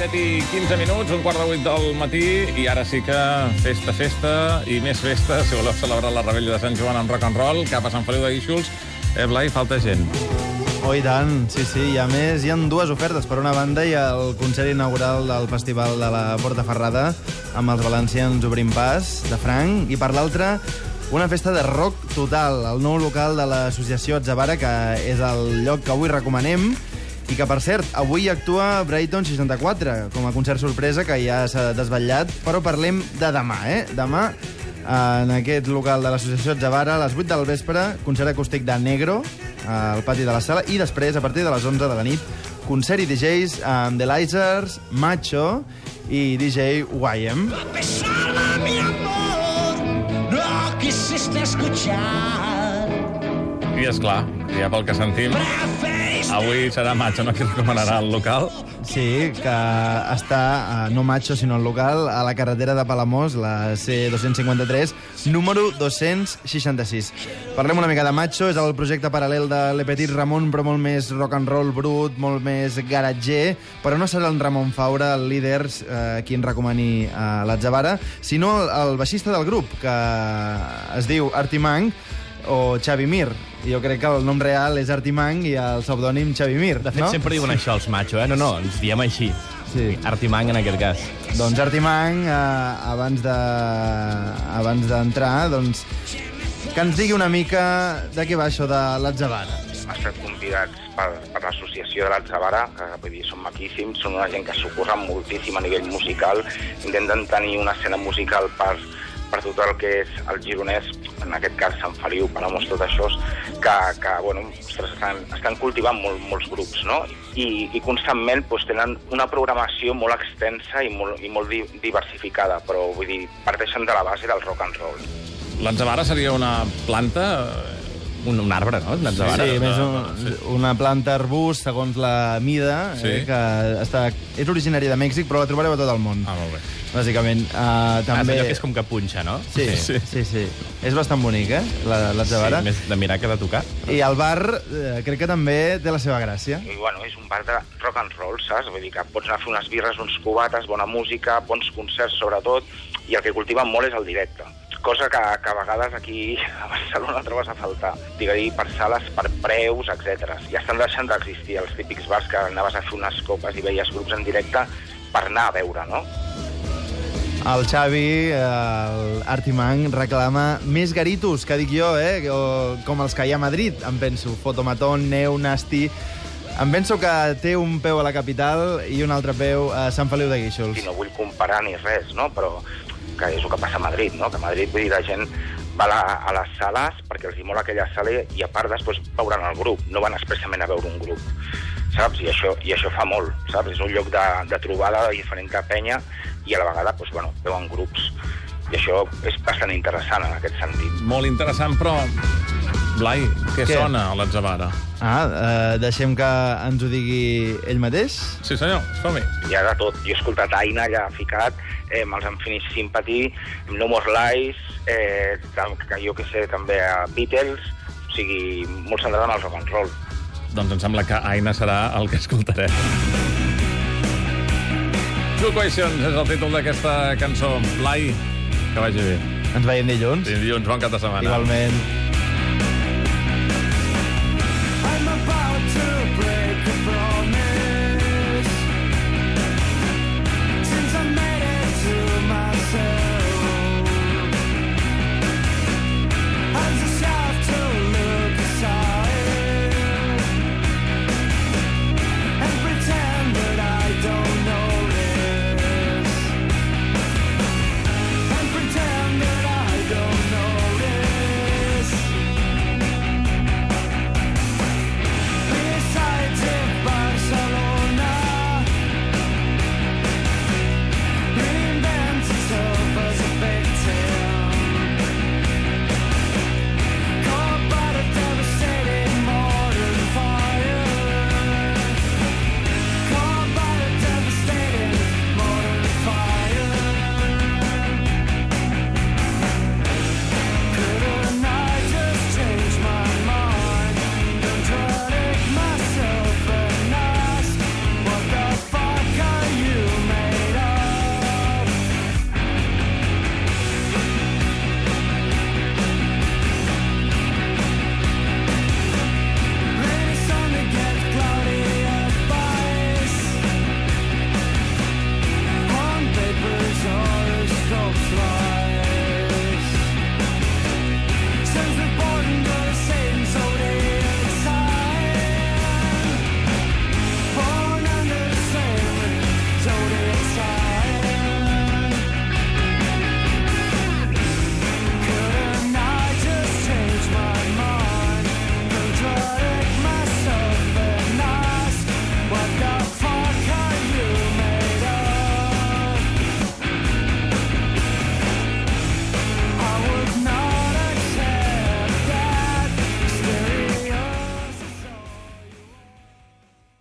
7 i 15 minuts, un quart de vuit del matí, i ara sí que festa, festa i més festa, si voleu celebrar la rebella de Sant Joan amb rock and roll, cap a Sant Feliu de Guíxols. Eh, Blai, falta gent. Oh, i tant, sí, sí. I a més, hi han dues ofertes. Per una banda, hi ha el concert inaugural del Festival de la Porta Ferrada amb els valencians Obrim Pas, de Franc, i per l'altra, una festa de rock total, el nou local de l'associació Atzavara, que és el lloc que avui recomanem, i que, per cert, avui actua Brighton 64, com a concert sorpresa, que ja s'ha desvetllat, però parlem de demà, eh? Demà, en aquest local de l'associació Atzavara, a les 8 del vespre, concert acústic de Negro, al pati de la sala, i després, a partir de les 11 de la nit, concert i DJs amb The Lizards, Macho i DJ YM. pesada, mi amor, no quisiste escuchar. I, és clar, ja pel que sentim, avui serà Macho, no? Qui recomanarà el local. Sí, que està, eh, no Macho, sinó el local, a la carretera de Palamós, la C253, número 266. Parlem una mica de Macho, és el projecte paral·lel de Le Petit Ramon, però molt més rock and roll brut, molt més garatger, però no serà el Ramon Faura, el líder, eh, qui en recomani a l'Atzavara, sinó el, el baixista del grup, que es diu Artimang, o Xavi Mir. Jo crec que el nom real és Artimang i el pseudònim Xavi Mir. De fet, no? sempre diuen això, els macho, eh? No, no, ens diem així. Sí. Artimang, en aquest cas. Doncs Artimang, eh, abans de abans d'entrar, doncs, que ens digui una mica de què va això de l'Atzavara. hem estat convidats per, per l'associació de l'Atzavara, que vull dir, són maquíssims, són una gent que s'ho moltíssim a nivell musical, intenten tenir una escena musical per, per tot el que és el gironès, en aquest cas Sant Feliu, Palamós, tot això, que, que bueno, ostres, estan, estan cultivant molt, molts grups, no? I, i constantment doncs, tenen una programació molt extensa i molt, i molt di, diversificada, però vull dir, parteixen de la base del rock and roll. L'Atzavara seria una planta... eh, Un, un arbre, no? Un Sí, més no, un, no, sí. una planta arbust, segons la mida, Sí. eh, que està, és originària de Mèxic, però la trobareu a tot el món, Ah, molt bé. Bàsicament. Uh, Ah, és també... que és com que punxa, no? Sí, sí, sí, sí. És bastant bonic, eh, la- l'Atzavara. Sí, més de mirar que de tocar. I el bar eh, crec que també té la seva gràcia. I, bueno, és un bar de rock and roll, saps? Vull dir que pots anar a fer unes birres, uns cubates, bona música, bons concerts, sobretot, i el que cultiven molt és el directe. Cosa que, que a vegades aquí a Barcelona trobes a faltar. Digue-hi, per sales, per preus, etc. I estan deixant d'existir els típics bars que anaves a fer unes copes i veies grups en directe per anar a veure, no? El Xavi, el reclama més garitos, que dic jo, eh? O, com els que hi ha a Madrid, em penso. Fotomatón, Neu, Nasti... Em penso que té un peu a la capital i un altre peu a Sant Feliu de Guíxols. i no vull comparar ni res, no? però que és el que passa a Madrid, no? que a Madrid vull dir, la gent va a, a les sales perquè els hi mola aquella sala i a part després veuran el grup, no van expressament a veure un grup, saps? I això, i això fa molt, saps? És un lloc de, de trobada de diferent penya i a la vegada doncs, bueno, veuen grups. I això és bastant interessant en aquest sentit. Molt interessant, però... Blai, què, Què? sona a l'Atzavara? Ah, eh, deixem que ens ho digui ell mateix? Sí, senyor, som-hi. Hi ha de tot. Jo he escoltat Aina, ja ficat, eh, amb els Unfinished Sympathy, No More Lies, eh, jo que sé, també a Beatles, o sigui, molt centrat en el rock and roll. Doncs em sembla que Aina serà el que escoltarem. Two Questions és el títol d'aquesta cançó. Blai, que vagi bé. Ens veiem dilluns? Fins dilluns, bon cap de setmana. Igualment.